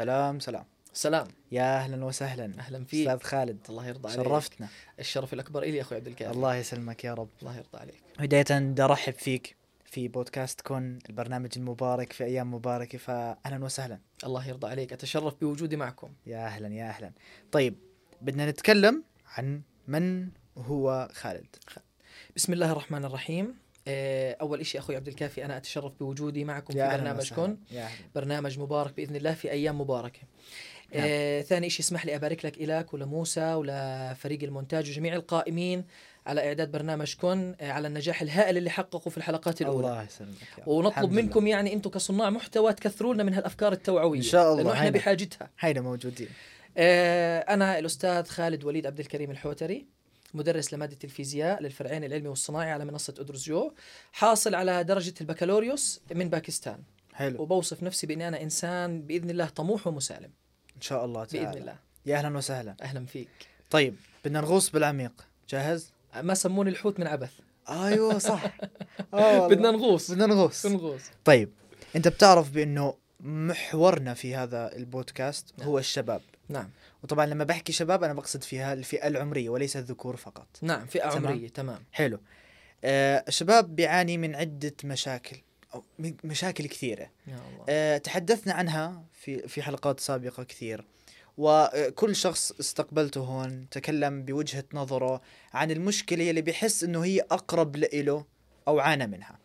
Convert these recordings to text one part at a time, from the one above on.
سلام سلام. سلام. يا أهلا وسهلا. أهلا فيك. أستاذ خالد. الله يرضى عليك. شرفتنا. الشرف الأكبر إلي أخوي عبد الكافي الله يسلمك يا رب. الله يرضى عليك. بداية بدي ارحب فيك في بودكاست كن البرنامج المبارك في أيام مباركة فاهلا وسهلا. الله يرضى عليك. أتشرف بوجودي معكم. يا أهلا يا أهلا. طيب بدنا نتكلم عن من هو خالد. بسم الله الرحمن الرحيم. أول شيء أخوي عبد الكافي أنا أتشرف بوجودي معكم في أهلاً برنامج مبارك بإذن الله في أيام مباركة. نعم. آه، ثاني شيء اسمح لي أبارك لك الك ولموسى ولفريق المونتاج وجميع القائمين على إعداد برنامج كن آه، على النجاح الهائل اللي حققه في الحلقات الأولى. الله يسلمك. ونطلب لله. منكم يعني أنتم كصناع محتوى تكثروا لنا من هالأفكار التوعوية. إن شاء الله، لأنه إحنا هينا. بحاجتها. هينا موجودين. آه، أنا الأستاذ خالد وليد عبد الكريم الحوتري. مدرس لمادة الفيزياء للفرعين العلمي والصناعي على منصة أدرزيو حاصل على درجة البكالوريوس من باكستان. حلو. وبوصف نفسي بأني أنا إنسان بإذن الله طموح ومسالم. إن شاء الله تعالى. بإذن الله. يا أهلا وسهلا. أهلا فيك. طيب بدنا نغوص بالعميق. جاهز؟ ما سموني الحوت من عبث. أيوه صح. والله. بدنا نغوص. بدنا نغوص. نغوص. طيب أنت بتعرف بأنه محورنا في هذا البودكاست نعم. هو الشباب. نعم. وطبعا لما بحكي شباب أنا بقصد فيها الفئة العمرية وليس الذكور فقط. نعم فئة تمام. عمرية تمام. حلو. آه الشباب بيعاني من عدة مشاكل من مشاكل كثيرة. يا الله. آه تحدثنا عنها في في حلقات سابقة كثير. وكل شخص استقبلته هون تكلم بوجهة نظره عن المشكلة اللي بيحس إنه هي أقرب له أو عانى منها.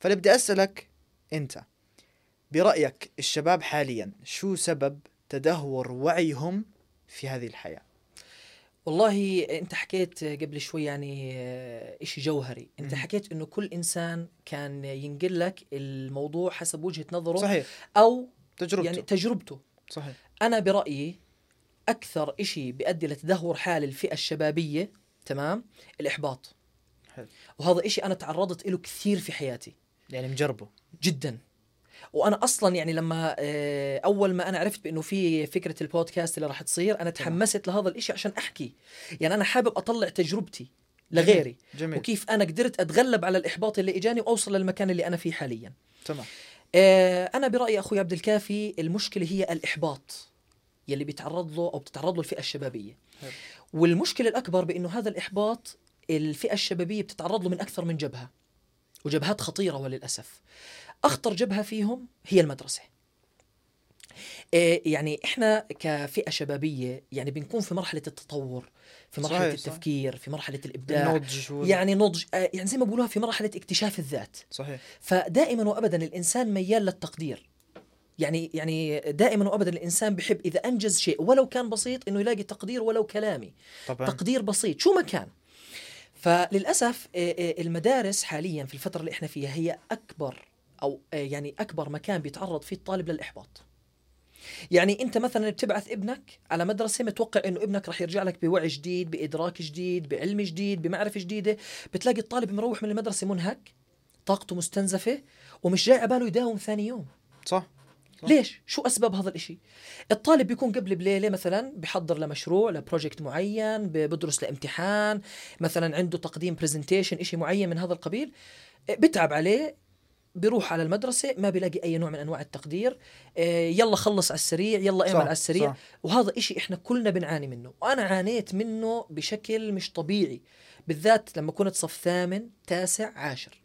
فاللي بدي أسألك أنت برأيك الشباب حاليا شو سبب تدهور وعيهم في هذه الحياة. والله أنت حكيت قبل شوي يعني آه، إشي جوهري. أنت. حكيت إنه كل إنسان كان ينقل لك الموضوع حسب وجهة نظره صحيح. أو تجربته. يعني تجربته. صحيح. أنا برأيي أكثر إشي بيؤدي لتدهور حال الفئة الشبابية تمام؟ الإحباط. حلو. وهذا إشي أنا تعرضت له كثير في حياتي. يعني مجربه. جدا. وأنا أصلا يعني لما آه، أول ما أنا عرفت بإنه في فكرة البودكاست اللي راح تصير أنا تحمست لهذا الإشي عشان أحكي. يعني أنا حابب أطلع تجربتي لغيري جميل. وكيف أنا قدرت أتغلب على الإحباط اللي إجاني وأوصل للمكان اللي أنا فيه حاليا. تمام. آه، أنا برأيي أخوي عبد الكافي المشكلة هي الإحباط يلي بيتعرض له أو بتتعرض له الفئة الشبابية. حلو. والمشكلة الأكبر بإنه هذا الإحباط الفئة الشبابية بتتعرض له من أكثر من جبهة. وجبهات خطيرة وللأسف. أخطر جبهة فيهم هي المدرسة. آه، يعني إحنا كفئة شبابية يعني بنكون في مرحلة التطور في مرحلة صحيح، صحيح صح. التفكير في مرحلة الإبداع. النضج وال- يعني نضج آه، يعني زي ما بقولوها في مرحلة اكتشاف الذات. صحيح. فدائما وابدا الإنسان ميال للتقدير. يعني يعني دائما وابدا الإنسان بحب إذا أنجز شيء ولو كان بسيط إنه يلاقي تقدير ولو كلامي. طبعا. تقدير بسيط. شو ما كان. فللأسف آه، آه، المدارس حاليا في الفترة اللي إحنا فيها هي أكبر أو آه، يعني أكبر مكان بيتعرض فيه الطالب للإحباط يعني أنت مثلا بتبعث ابنك على مدرسة متوقع إنه ابنك رح يرجع لك بوعي جديد بإدراك جديد بعلم جديد بمعرفة جديدة بتلاقي الطالب مروح من المدرسة منهك طاقته مستنزفة ومش جاي على باله يداوم ثاني يوم صح صح. ليش؟ شو أسباب هذا الإشي؟ الطالب بيكون قبل بليلة مثلا بحضر لمشروع ل project معين بدرس لامتحان مثلا عنده تقديم presentation إشي معين من هذا القبيل إيه، بتعب عليه بيروح على المدرسة ما بيلاقي أي نوع من أنواع التقدير إيه، يلا خلص على السريع يلا اعمل على السريع. صح. وهذا إشي إحنا كلنا بنعاني منه. وأنا عانيت منه بشكل مش طبيعي بالذات لما كنت صف ثامن تاسع عاشر.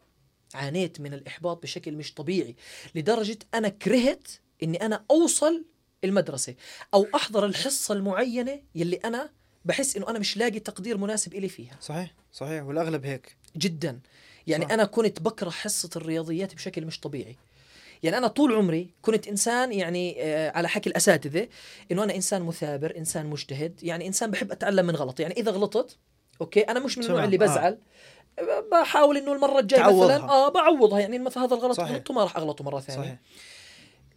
عانيت من الإحباط بشكل مش طبيعي لدرجة أنا كرهت إني أنا أوصل المدرسة أو أحضر الحصة المعينة يلي أنا بحس إنه أنا مش لاقي تقدير مناسب إلي فيها صحيح صحيح والأغلب هيك جدا يعني صح. أنا كنت بكره حصة الرياضيات بشكل مش طبيعي يعني أنا طول عمري كنت إنسان يعني آه، على حكي الأساتذة إنه أنا إنسان مثابر إنسان مجتهد يعني إنسان بحب أتعلم من غلطي يعني إذا غلطت أوكي أنا مش من النوع اللي. بزعل آه. بحاول إنه المرة الجاية. مثلا آه بعوضها يعني مثلا هذا الغلط. غلطته ما راح أغلطه مرة ثانية صحيح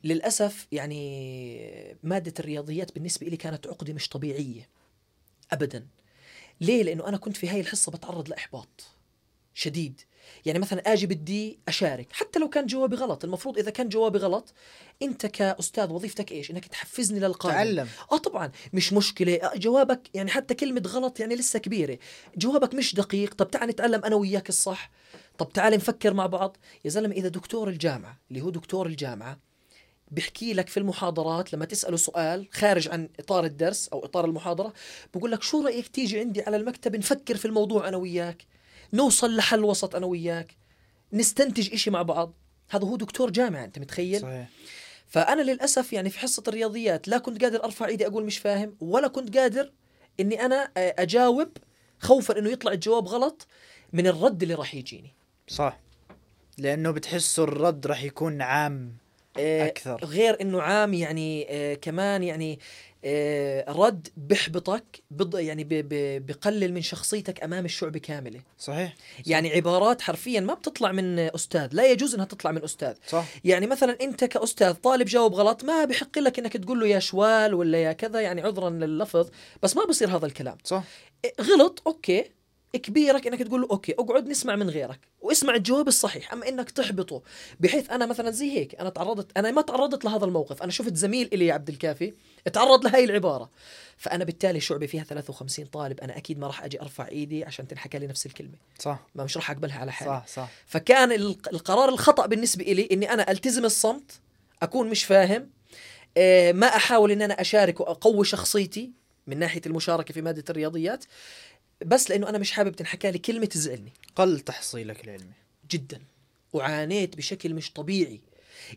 للأسف يعني مادة الرياضيات بالنسبة لي كانت عقدة مش طبيعية. ابدا. ليه؟ لأنه أنا كنت في هاي الحصة بتعرض لإحباط شديد. يعني مثلا آجي بدي أشارك. حتى لو كان جوابي غلط. المفروض إذا كان جوابي غلط أنت كأستاذ وظيفتك إيش؟ إنك تحفزني للقادم. تعلم. آه طبعا. مش مشكلة. آه جوابك يعني حتى كلمة غلط يعني لسه كبيرة. جوابك مش دقيق. طب تعال نتعلم أنا وياك الصح. طب تعال نفكر مع بعض. يا زلمة إذا دكتور الجامعة اللي هو دكتور الجامعة بيحكي لك في المحاضرات لما تسأله سؤال خارج عن إطار الدرس أو إطار المحاضرة بقول لك شو رأيك تيجي عندي على المكتب نفكر في الموضوع أنا وياك؟ نوصل لحل وسط أنا وياك؟ نستنتج إشي مع بعض؟ هذا هو دكتور جامعة أنت متخيل؟ صحيح. فأنا للأسف يعني في حصة الرياضيات لا كنت قادر أرفع إيدي أقول مش فاهم ولا كنت قادر إني أنا أجاوب خوفا إنه يطلع الجواب غلط من الرد اللي راح يجيني. صح. لأنه بتحسوا الرد راح يكون عام. أكثر. غير إنه عام يعني آه، كمان يعني آه، رد بحبطك بض يعني بقلل من شخصيتك أمام الشعب كاملة. صحيح. يعني عبارات حرفيا ما بتطلع من أستاذ لا يجوز إنها تطلع من أستاذ. صح. يعني مثلا أنت كأستاذ طالب جاوب غلط ما بحق لك إنك تقول له يا شوال ولا يا كذا يعني عذرا لللفظ بس ما بصير هذا الكلام. صح. غلط okay. كبيرك إنك تقول له okay أقعد نسمع من غيرك واسمع الجواب الصحيح. أما إنك تحبطه بحيث أنا مثلا زي هيك أنا تعرضت أنا ما تعرضت لهذا الموقف. أنا شفت زميل إلي عبد الكافي تعرض لهي العبارة. فأنا بالتالي شعبي فيها 53 طالب أنا أكيد ما راح أجي أرفع إيدي عشان تنحكى لي نفس الكلمة. صح. ما مش راح أقبلها على حالي. صح صح. فكان الق- القرار الخطأ بالنسبة لي إني أنا ألتزم الصمت أكون مش فاهم آه، ما أحاول إن أنا أشارك وأقوي شخصيتي من ناحية المشاركة في مادة الرياضيات. بس لأنه أنا مش حابب تنحكى لي كلمة تزعلني. قل تحصيلك العلمي جدا. وعانيت بشكل مش طبيعي.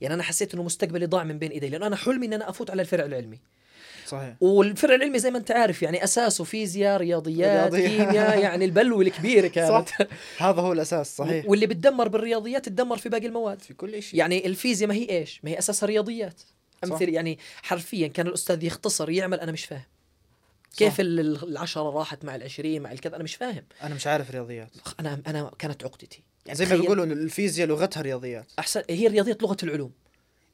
يعني أنا حسيت إنه مستقبلي ضاع من بين إيدي لأنه أنا حلمي إن أنا أفوت على الفرع العلمي. صحيح. والفرع العلمي زي ما أنت عارف يعني أساسه فيزياء رياضيات. كيمياء يعني البلوه الكبيره كانت. صح هذا هو الأساس صحيح. واللي بتدمر بالرياضيات تدمر في باقي المواد. في كل شيء يعني الفيزياء ما هي إيش؟ ما هي أساسها رياضيات. صح. امثله يعني حرفيا كان الأستاذ يختصر يعمل أنا مش فاهم. كيف ال- ال- العشرة راحت مع العشرين مع الكذا؟ أنا مش فاهم. أنا مش عارف رياضيات أنا أنا كانت عقدتي. يعني زي ما بيقولوا الفيزياء لغتها رياضيات. احسن هي الرياضيات لغة العلوم.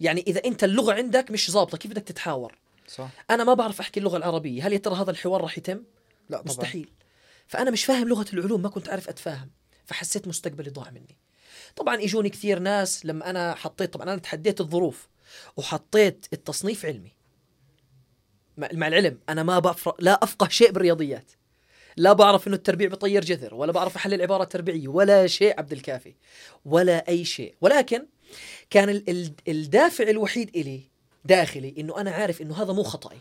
يعني إذا أنت اللغة عندك مش ظابطة كيف بدك تتحاور؟ صح. أنا ما بعرف أحكي اللغة العربية. هل يا ترى هذا الحوار راح يتم؟ لا طبعا. مستحيل. فأنا مش فاهم لغة العلوم ما كنت أعرف أتفاهم. فحسيت مستقبلي ضاع مني. طبعا اجوني كثير ناس لما أنا حطيت طبعا أنا تحديت الظروف. وحطيت التصنيف علمي. مع مع العلم أنا ما بعرف لا أفقه شيء بالرياضيات. لا بعرف إنه التربيع بطير جذر ولا بعرف احلل عباره تربيعيه ولا شيء عبد الكافي ولا أي شيء. ولكن كان ال- ال- الدافع الوحيد إلي داخلي إنه أنا عارف إنه هذا مو خطأي.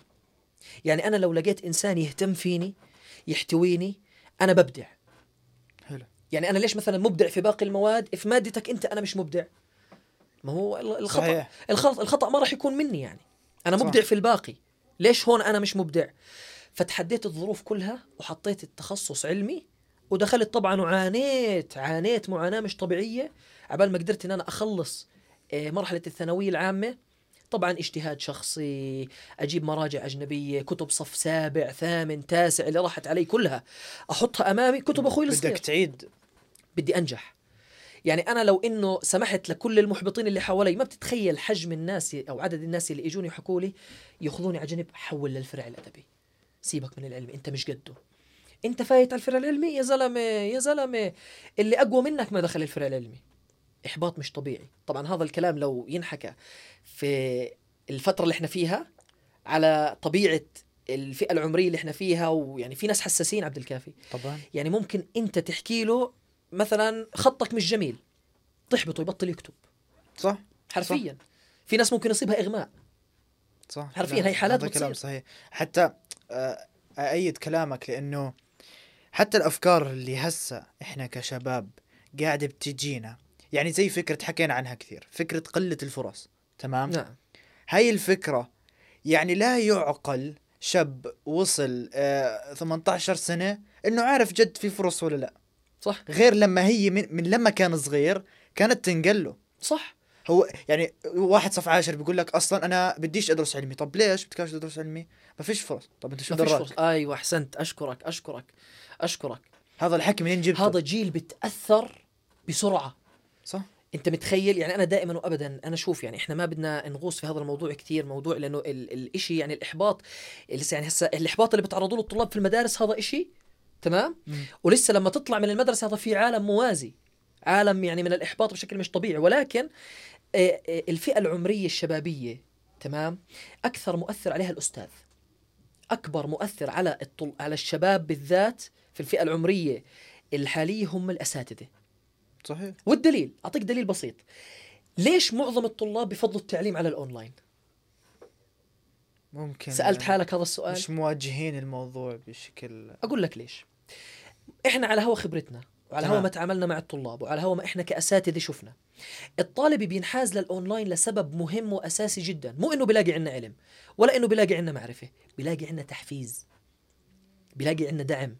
يعني أنا لو لقيت إنسان يهتم فيني يحتويني أنا ببدع. حلو. يعني أنا ليش مثلا مبدع في باقي المواد؟ في مادتك أنت أنا مش مبدع. ما هو ال- الخطأ. صحيح. الخطا الخطأ ما راح يكون مني يعني. أنا صح. مبدع في الباقي. ليش هون أنا مش مبدع؟ فتحديت الظروف كلها وحطيت التخصص علمي ودخلت طبعا وعانيت عانيت معاناة مش طبيعية عبال ما قدرت إن أنا أخلص آه، مرحلة الثانوية العامة. طبعا اجتهاد شخصي أجيب مراجع أجنبية كتب صف سابع ثامن تاسع اللي راحت علي كلها. أحطها أمامي كتب أخوي الصغير. بدك تعيد. بدي أنجح. يعني أنا لو إنه سمحت لكل المحبطين اللي حوالي ما بتتخيل حجم الناس أو عدد الناس اللي اجوني يحكوا لي يأخذوني على جنب حول للفرع الأدبي. سيبك من العلمي أنت مش قده. أنت فايت على الفرع العلمي؟ يا زلمة يا زلمة. اللي أقوى منك ما دخل الفرع العلمي. إحباط مش طبيعي. طبعا هذا الكلام لو ينحكى في الفترة اللي إحنا فيها على طبيعة الفئة العمرية اللي إحنا فيها ويعني في ناس حساسين عبد الكافي. طبعا. يعني ممكن أنت تحكي له مثلا خطك مش جميل تحبطه يبطل يكتب. صح حرفيا. في ناس ممكن يصيبها إغماء. صح حرفياً هي حالات هذا كلام. صحيح. حتى آه، أأيد كلامك لأنه حتى الأفكار اللي هسه إحنا كشباب قاعدة بتجينا يعني زي فكرة حكينا عنها كثير فكرة قلة الفرص تمام؟ نعم. هاي الفكرة يعني لا يعقل شاب وصل آه 18 سنة إنه عارف جد في فرص ولا لا. صح. غير لما هي من, من لما كان صغير كانت تنقله. صح. هو يعني واحد صف عاشر بيقول لك أصلا أنا بديش أدرس علمي. طب ليش بدكش تدرس علمي؟ ما فيش فرص. طب أنت شو ما فيش فرصة. أيوه أحسنت. أشكرك أشكرك أشكرك. هذا الحكي منين جبته؟ هذا جيل بتأثر بسرعة. صح. أنت متخيل؟ يعني أنا دائما وابدا أنا شوف يعني إحنا ما بدنا نغوص في هذا الموضوع كثير موضوع لأنه ال- الإشي يعني الإحباط. لسه يعني هسه الإحباط اللي بتعرضوا له الطلاب في المدارس هذا إشي تمام. ولسه لما تطلع من المدرسة هذا في عالم موازي عالم يعني من الإحباط بشكل مش طبيعي ولكن آه، آه، الفئة العمرية الشبابية تمام؟ أكثر مؤثر عليها الأستاذ. أكبر مؤثر على الطل... على الشباب بالذات في الفئة العمرية الحالية هم الأساتذة. صحيح. والدليل أعطيك دليل بسيط. ليش معظم الطلاب بفضلوا التعليم على الأونلاين؟ ممكن سألت حالك هذا السؤال؟ مش مواجهين الموضوع بشكل أقول لك ليش. إحنا على هوا خبرتنا وعلى هوا. ما تعاملنا مع الطلاب وعلى هوا ما إحنا كأساتذة شفنا. الطالب بينحاز للأونلاين لسبب مهم وأساسي جدا. مو إنه بيلاقي عنا علم ولا إنه بيلاقي عنا معرفة. بيلاقي عنا تحفيز. بيلاقي عنا دعم.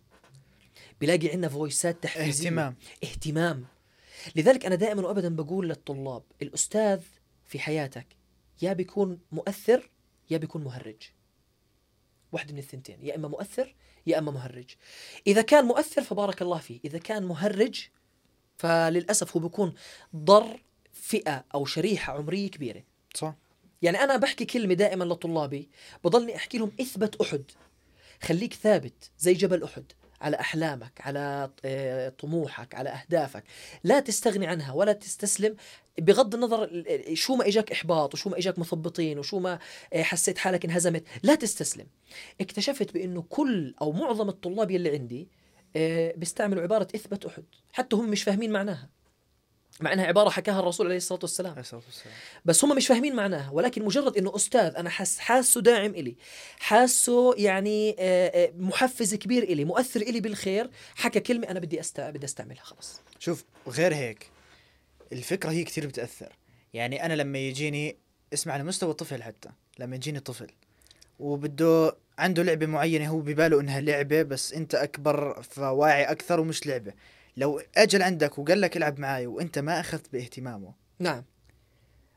بيلاقي عنا فويسات تحفيزية. اهتمام. اهتمام. لذلك أنا دائما وابدا بقول للطلاب الأستاذ في حياتك يا بيكون مؤثر يا بيكون مهرج. واحد من الثنتين يا إما مؤثر يا إما مهرج. إذا كان مؤثر فبارك الله فيه إذا كان مهرج فللأسف هو بيكون ضر فئة أو شريحة عمرية كبيرة. صح. يعني أنا بحكي كلمة دائما لطلابي بضلني أحكي لهم إثبت أحد. خليك ثابت زي جبل أحد على أحلامك على آه، طموحك على أهدافك. لا تستغني عنها ولا تستسلم بغض النظر ال- ال- شو ما إجاك إحباط وشو ما إجاك مثبطين وشو ما آه، حسيت حالك انهزمت لا تستسلم. اكتشفت بإنه كل أو معظم الطلاب يلي عندي آه، بيستعملوا عبارة اثبت أحد حتى هم مش فاهمين معناها. مع إنها عبارة حكاها الرسول عليه الصلاة والسلام. عليه الصلاة والسلام. بس هم مش فاهمين معناها ولكن مجرد إنه أستاذ أنا حاس حاسه داعم إلي حاسه يعني آه، محفز كبير إلي مؤثر إلي بالخير حكى كلمة أنا بدي أست... بدي أستعملها خلص شوف غير هيك الفكرة هي كثير بتأثر. يعني أنا لما يجيني اسمع على مستوى الطفل حتى لما يجيني طفل وبده عنده لعبة معينة هو بباله إنها لعبة بس أنت أكبر فواعي أكثر ومش لعبة. لو أجل عندك وقال لك العب معي وأنت ما أخذت باهتمامه نعم.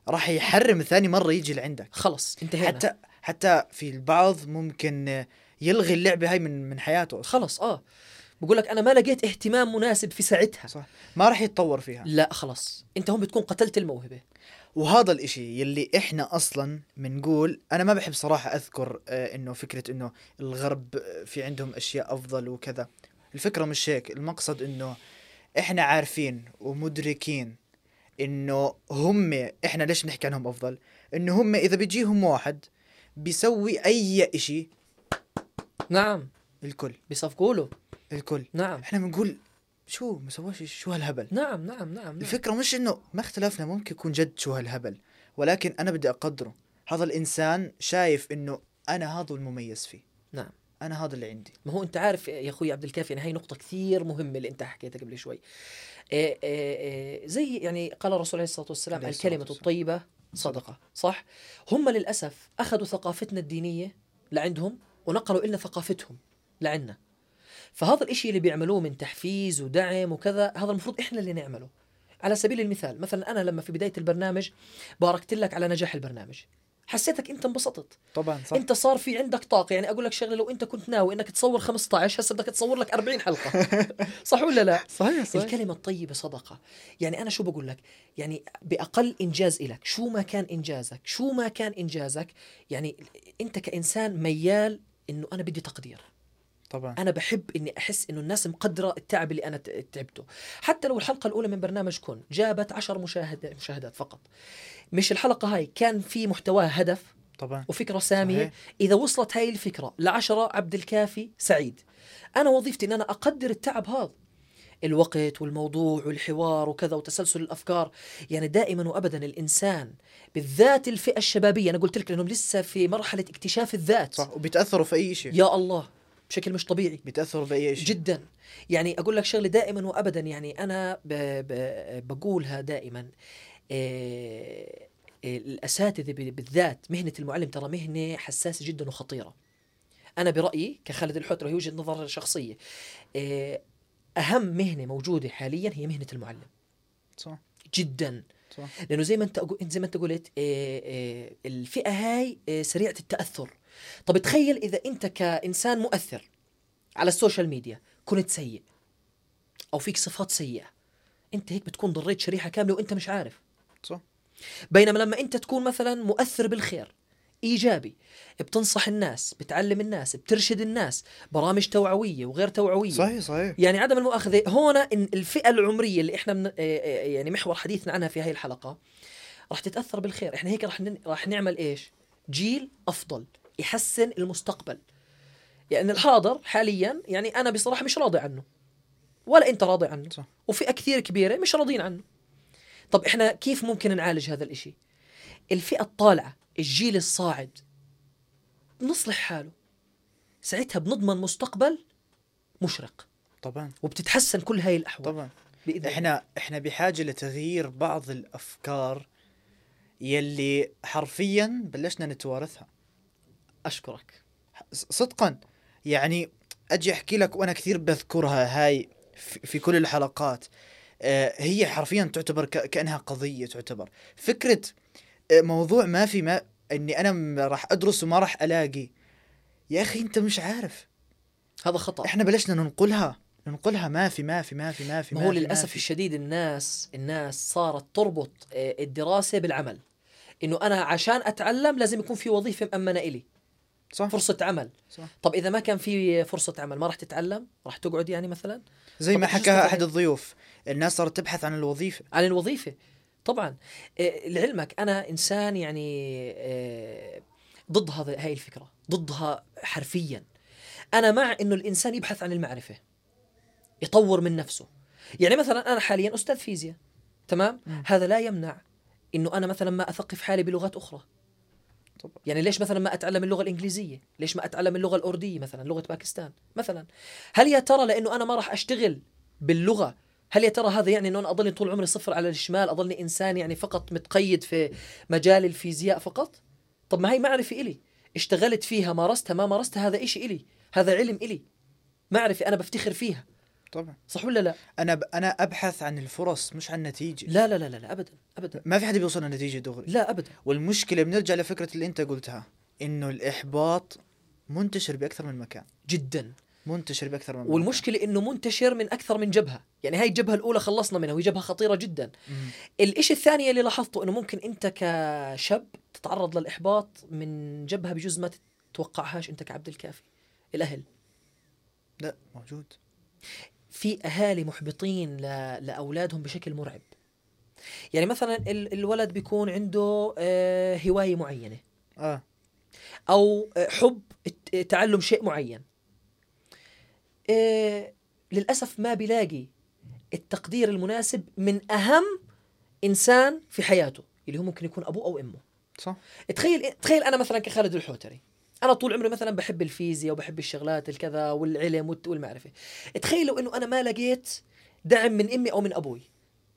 راح يحرم ثاني مرة يجي لعندك. خلص انتهينا. حتى حتى في البعض ممكن يلغي اللعبة هاي من من حياته. خلص آه. بقول لك أنا ما لقيت اهتمام مناسب في ساعتها. صح. ما راح يتطور فيها. لا خلص أنت هون بتكون قتلت الموهبة. وهذا الإشي يلي إحنا أصلا بنقول أنا ما بحب صراحة أذكر آه إنه فكرة إنه الغرب في عندهم أشياء أفضل وكذا. الفكرة مش هيك. المقصد إنه إحنا عارفين ومدركين إنه هم إحنا ليش نحكي عنهم أفضل؟ إنه هم إذا بيجيهم واحد بيسوي أي إشي نعم. الكل. بيصفقوا له الكل. نعم. إحنا بنقول شو ما سواش شو هالهبل؟ نعم نعم نعم, نعم. الفكرة مش إنه ما اختلفنا ممكن يكون جد شو هالهبل ولكن أنا بدي أقدره. هذا الإنسان شايف إنه أنا هذا المميز فيه. نعم. أنا هذا اللي عندي. ما هو أنت عارف يا أخوي عبد الكافي يعني هي نقطة كثير مهمة اللي أنت حكيتها قبل شوي. إيه إيه زي يعني قال الرسول عليه الصلاة والسلام عليه الكلمة والسلام. الطيبة صدقة صح؟ هم للأسف أخذوا ثقافتنا الدينية لعندهم ونقلوا لنا ثقافتهم لعنا. فهذا الإشي اللي بيعملوه من تحفيز ودعم وكذا هذا المفروض إحنا اللي نعمله. على سبيل المثال مثلا أنا لما في بداية البرنامج باركت لك على نجاح البرنامج. حسيتك أنت انبسطت. طبعا صح. أنت صار في عندك طاقة. يعني أقول لك شغلة لو أنت كنت ناوي إنك تصور 15 هسه بدك تصور لك 40 حلقة. صح ولا لا؟ صحيح صحيح. الكلمة الطيبة صدقة. يعني أنا شو بقول لك؟ يعني بأقل إنجاز لك شو ما كان إنجازك شو ما كان إنجازك يعني أنت كإنسان ميال إنه أنا بدي تقدير. طبعا. أنا بحب إني أحس إنه الناس مقدرة التعب اللي أنا تعبته. حتى لو الحلقة الأولى من برنامج كن جابت عشر مشاهد مشاهدات فقط. مش الحلقة هاي كان في محتواها هدف طبعا. وفكرة سامية. صحيح. إذا وصلت هاي الفكرة لعشرة عبد الكافي سعيد. أنا وظيفتي أن أنا أقدر التعب هذا. الوقت والموضوع والحوار وكذا وتسلسل الأفكار. يعني دائما وأبدا الإنسان بالذات الفئة الشبابية أنا قلت لك لأنهم لسه في مرحلة اكتشاف الذات. صح وبيتأثروا في أي شيء. يا الله. بشكل مش طبيعي. بيتاثروا باي شيء جدا. يعني أقول لك شغله دائما وابدا يعني أنا ب ب بقولها دائما إيه الأساتذة بالذات مهنة المعلم ترى مهنة حساسة جدا وخطيرة. أنا برأيي كخالد الحوتري هي وجهه نظر شخصية إيه أهم مهنة موجودة حاليا هي مهنة المعلم. صح. جدا. صح. لأنه زي ما أنت أقو- زي ما أنت قلت إيه إيه الفئة هاي إيه سريعة التأثر. طب تخيل إذا أنت كإنسان مؤثر على ال social media كنت سيء أو فيك صفات سيئة أنت هيك بتكون ضريت شريحة كاملة وأنت مش عارف. صح. بينما لما أنت تكون مثلا مؤثر بالخير إيجابي بتنصح الناس بتعلم الناس بترشد الناس برامج توعوية وغير توعوية. صحيح صحيح. يعني عدم المؤاخذة هون الفئة العمرية اللي إحنا من آه، آه، يعني محور حديثنا عنها في هاي الحلقة راح تتأثر بالخير. إحنا هيك راح راح نعمل إيش؟ جيل أفضل. يحسن المستقبل. يعني الحاضر حاليا يعني أنا بصراحة مش راضي عنه. ولا أنت راضي عنه. صح. وفئه كثير كبيرة مش راضيين عنه. طب إحنا كيف ممكن نعالج هذا الإشي؟ الفئة الطالعة الجيل الصاعد. بنصلح حاله. ساعتها بنضمن مستقبل مشرق. طبعا. وبتتحسن كل هاي الأحوال. طبعا. الله. إحنا إحنا بحاجة لتغيير بعض الأفكار يلي حرفيا بلشنا نتوارثها. أشكرك. صدقا. يعني أجي أحكي لك وأنا كثير بذكرها هاي في كل الحلقات. آه، هي حرفيا تعتبر كأنها قضية تعتبر. فكرة آه، موضوع ما في ما إني أنا راح أدرس وما راح ألاقي. يا أخي أنت مش عارف. هذا خطأ. إحنا بلشنا ننقلها. ننقلها ما في ما في ما في ما في ما هو للأسف في. الشديد الناس الناس صارت تربط آه، الدراسة بالعمل. إنه أنا عشان أتعلم لازم يكون في وظيفة مأمنة إلي. صح؟ فرصة عمل. صح. طب إذا ما كان في فرصة عمل ما راح تتعلم؟ راح تقعد يعني مثلا؟ زي ما حكاها؟ أحد الضيوف الناس صارت تبحث عن الوظيفة. عن الوظيفة. طبعا. آه، لعلمك أنا إنسان يعني آه، ضد هذا هاي الفكرة. ضدها حرفيا. أنا مع إنه الإنسان يبحث عن المعرفة. يطور من نفسه. يعني مثلا أنا حاليا أستاذ فيزياء. تمام؟ مم. هذا لا يمنع إنه أنا مثلا ما أثقف حالي بلغات أخرى. طبعا يعني ليش مثلا ما أتعلم اللغة الإنجليزية؟ ليش ما أتعلم اللغة الأردية مثلا لغة باكستان مثلا؟ هل يا ترى لأنه أنا ما راح أشتغل باللغة هل يا ترى هذا يعني إنه أنا أضلني طول عمري صفر على الشمال أضلني إنسان يعني فقط متقيد في مجال الفيزياء فقط؟ طب ما هي معرفة إلي. اشتغلت فيها مارستها ما مارستها هذا إشي إلي هذا علم إلي. معرفة أنا بفتخر فيها. طبعا. صح ولا لا؟ أنا ب... أنا أبحث عن الفرص مش عن نتيجه لا لا لا لا, لا ابدا ابدا. ما في حد بيوصل لنتيجة دغري. لا ابدا. والمشكلة بنرجع لفكرة اللي أنت قلتها إنه الإحباط منتشر بأكثر من مكان. جدا. منتشر بأكثر من مكان. والمشكلة إنه منتشر من أكثر من جبهة. يعني هاي الجبهة الأولى خلصنا منها وهي جبهة خطيرة جدا. الإشي الثاني اللي لاحظته إنه ممكن أنت كشاب تتعرض للإحباط من جبهة بجوز ما تتوقعهاش أنت كعبد الكافي الأهل. لا موجود. في أهالي محبطين. لأولادهم بشكل مرعب. يعني مثلا ال... الولد بيكون عنده آه، هواية معينة. آه. أو آه، حب تعلم شيء معين. آه، للأسف ما بيلاقي التقدير المناسب من أهم إنسان في حياته اللي هو ممكن يكون أبوه أو أمه. صح. تخيل تخيل أنا مثلا كخالد الحوتري. أنا طول عمري مثلا بحب الفيزياء وبحب الشغلات الكذا والعلم والمعرفة. تخيل لو إنه أنا ما لقيت دعم من أمي أو من أبوي.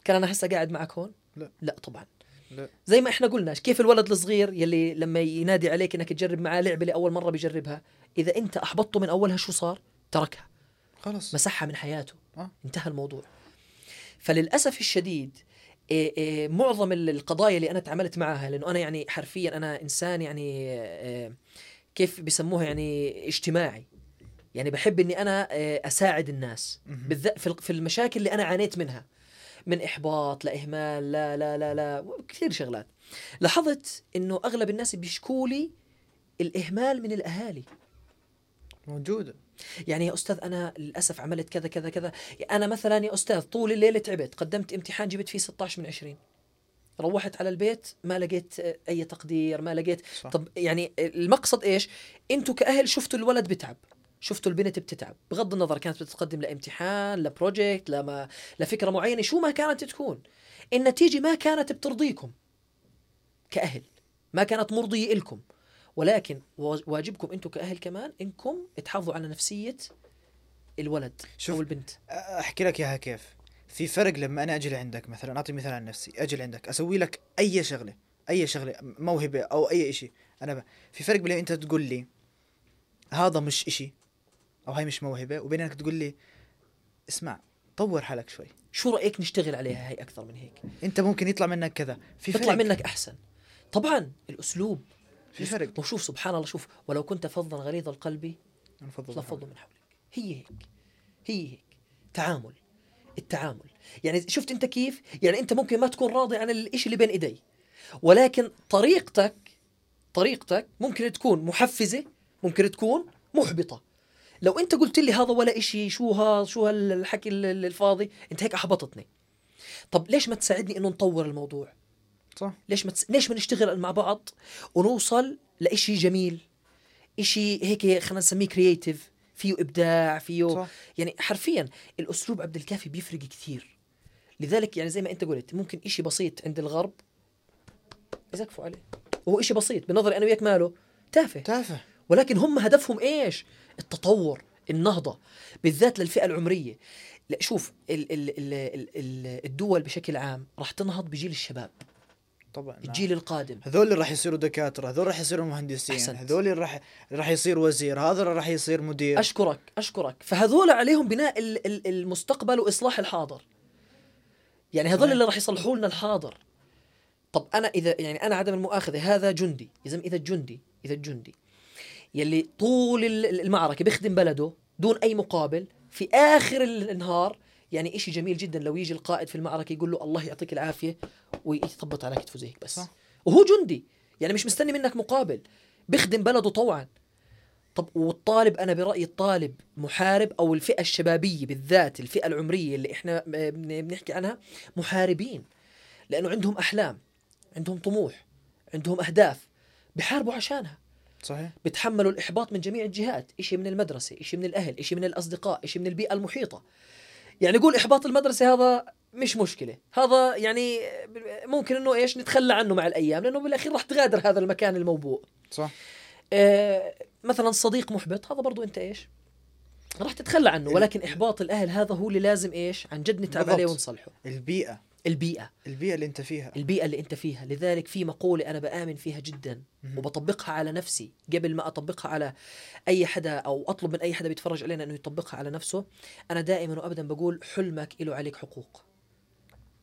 كان أنا هسه قاعد معك هون؟ لا. لا طبعا. لا. زي ما إحنا قلنا كيف الولد الصغير يلي لما ينادي عليك إنك تجرب معاه لعبة لأول مرة بيجربها إذا أنت أحبطته من أولها شو صار؟ تركها. خلص مسحها من حياته. آه. انتهى الموضوع. فللأسف الشديد إيه إيه معظم ال- القضايا اللي أنا تعاملت معها لأنه أنا يعني حرفيا أنا إنسان يعني إيه كيف بسموها يعني اجتماعي. يعني بحب إني أنا إيه أساعد الناس. بالذات في ال- في المشاكل اللي أنا عانيت منها. من إحباط لاهمال لا لا لا لا كثير شغلات. لاحظت إنه أغلب الناس بيشكوا لي الإهمال من الأهالي. موجوده يعني يا أستاذ أنا للأسف عملت كذا كذا كذا. أنا مثلا يا أستاذ طول الليل تعبت قدمت امتحان جبت فيه 16 من 20 روحت على البيت ما لقيت أي تقدير ما لقيت. صح. طب يعني المقصد إيش؟ أنتوا كأهل شفتوا الولد بتعب شفتوا البنت بتتعب. بغض النظر كانت بتتقدم لامتحان لبروجكت لما لفكرة معينة شو ما كانت تكون. النتيجة ما كانت بترضيكم كأهل ما كانت مرضية لكم ولكن وا- واجبكم أنتم كأهل كمان إنكم تحافظوا على نفسية الولد شوف. أو البنت. أحكي لك إياها كيف. في فرق لما أنا أجي لعندك مثلا أعطي مثال عن نفسي. أجي لعندك أسوي لك أي شغلة أي شغلة موهبة أو أي شيء أنا ب... في فرق بين أنت تقول لي هذا مش إشي أو هاي مش موهبة وبين أنك تقول لي اسمع طور حالك شوي. شو رأيك نشتغل عليها هي أكثر من هيك؟ أنت ممكن يطلع منك كذا. في فرق. يطلع منك أحسن. طبعا الأسلوب. في فرق. وشوف سبحان الله شوف ولو كنت فظا غليظ القلب لفظوا من حولك. هي هيك. هي هيك. تعامل. التعامل. يعني شفت أنت كيف؟ يعني أنت ممكن ما تكون راضي عن الإشي اللي بين إيدي. ولكن طريقتك طريقتك ممكن تكون محفزة ممكن تكون محبطة. لو أنت قلت لي هذا ولا إشي شو هذا شو هالحكي ال- ال- الفاضي أنت هيك أحبطتني. طب ليش ما تساعدني إنه نطور الموضوع؟ صح. ليش ما تس... ليش ما نشتغل مع بعض ونوصل لإشي جميل؟ إشي هيك خلينا نسميه كرييتيف فيه إبداع فيه صح. يعني حرفيا الأسلوب عبد الكافي بيفرق كثير. لذلك يعني زي ما أنت قلت ممكن إشي بسيط عند الغرب يزكفوا عليه. وهو إشي بسيط بنظري أنا وياك ماله تافه. تافه. ولكن هم هدفهم إيش؟ التطور النهضة. بالذات للفئة العمرية. لا شوف ال ال ال ال ال الدول بشكل عام راح تنهض بجيل الشباب. طبعا نعم. الجيل القادم هذول اللي راح يصيروا دكاترة هذول راح يصيروا مهندسين أحسنت. هذول اللي راح راح يصير وزير هذا اللي راح يصير مدير أشكرك أشكرك فهذول عليهم بناء ال- ال- المستقبل وإصلاح الحاضر يعني هذول صحيح. اللي راح يصلحوا لنا الحاضر طب أنا إذا يعني أنا عدم المؤاخذة هذا جندي يا إذا الجندي إذا الجندي يلي طول ال- ال- المعركة بيخدم بلده دون أي مقابل في آخر ال- النهار يعني إشي جميل جدا لو يجي القائد في المعركة يقول له الله يعطيك العافية ويثبط على كتفه زي هيك بس صح. وهو جندي يعني مش مستني منك مقابل بيخدم بلده طوعا. طب والطالب أنا برأيي الطالب محارب أو الفئة الشبابية بالذات الفئة العمرية اللي إحنا بن- بنحكي عنها محاربين. لأنه عندهم أحلام عندهم طموح عندهم أهداف بحاربوا عشانها. صحيح. بتحملوا الإحباط من جميع الجهات إشي من المدرسة إشي من الأهل إشي من الأصدقاء إشي من البيئة المحيطة. يعني قول إحباط المدرسة هذا مش مشكلة. هذا يعني ممكن أنه إيش نتخلى عنه مع الأيام لأنه بالأخير راح تغادر هذا المكان الموبوء. صح. آه مثلا صديق محبط هذا برضو أنت إيش؟ راح تتخلى عنه ولكن إحباط الأهل هذا هو اللي لازم إيش؟ عن جد نتعب. عليه ونصلحه. البيئة. البيئة. البيئة اللي انت فيها. البيئة اللي أنت فيها. لذلك في مقولة أنا بآمن فيها جدا. وبطبقها على نفسي قبل ما أطبقها على أي حدا أو أطلب من أي حدا بيتفرج علينا أنه يطبقها على نفسه أنا دائما وأبدا بقول حلمك له عليك حقوق.